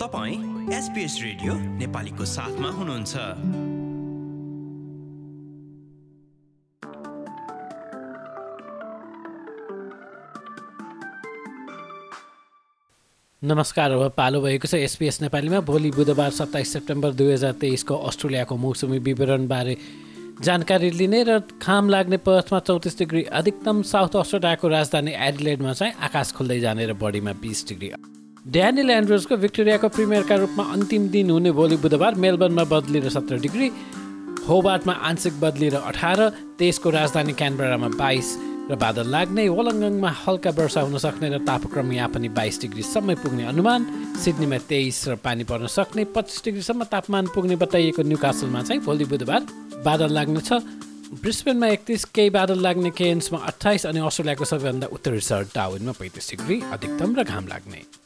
तपाईँ SBS radio नेपालीको साथमा हुनुहुन्छ। नमस्कार अब पालो भएको छ एसपिएस नेपालीमा। भोलि बुधबार सत्ताइस सेप्टेम्बर दुई हजार तेइसको अस्ट्रेलियाको मौसमी विवरणबारे जानकारी लिने र खाम लाग्ने पर्थमा चौतिस डिग्री अधिकतम साउथ अस्ट्रेलियाको राजधानी एडिलेडमा चाहिँ आकाश खुल्दै जाने र बढीमा बिस डिग्री ड्यानिल एन्ड्रोजको भिक्टोरियाको प्रिमियरका रूपमा अन्तिम दिन हुने भोलि बुधबार मेलबर्नमा बदली र सत्र डिग्री होबार्टमा आंशिक बदली र अठार देशको राजधानी क्यानबरामा बाइस र बादल लाग्ने वलङ्गङमा हल्का वर्षा हुन सक्ने र तापक्रम यहाँ पनि बाइस डिग्रीसम्म पुग्ने अनुमान सिडनीमा तेइस र पानी पर्न सक्ने पच्चिस डिग्रीसम्म तापमान पुग्ने बताइएको न्युकासलमा चाहिँ भोलि बुधबार बादल लाग्नेछ। ब्रिस्बेनमा एकतिस केही बादल लाग्ने केन्समा अठाइस अनि अस्ट्रेलियाको सबैभन्दा उत्तरी सहर टाउनमा पैँतिस डिग्री अधिकतम र घाम लाग्ने।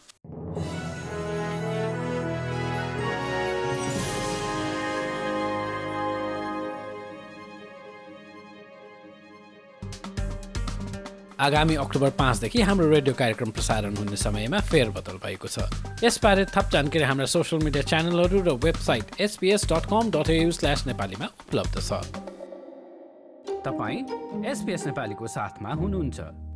आगामी अक्टोबर पाँचदेखि हाम्रो रेडियो कार्यक्रम प्रसारण हुने समयमा फेरबदल भएको छ। यसबारे थप जानकारी हाम्रा सोसियल मिडिया च्यानलहरू र website SBS dot com dot AU slash नेपालीमा उपलब्ध छ। तपाईँ एसपिएस नेपालीको साथमा हुनुहुन्छ।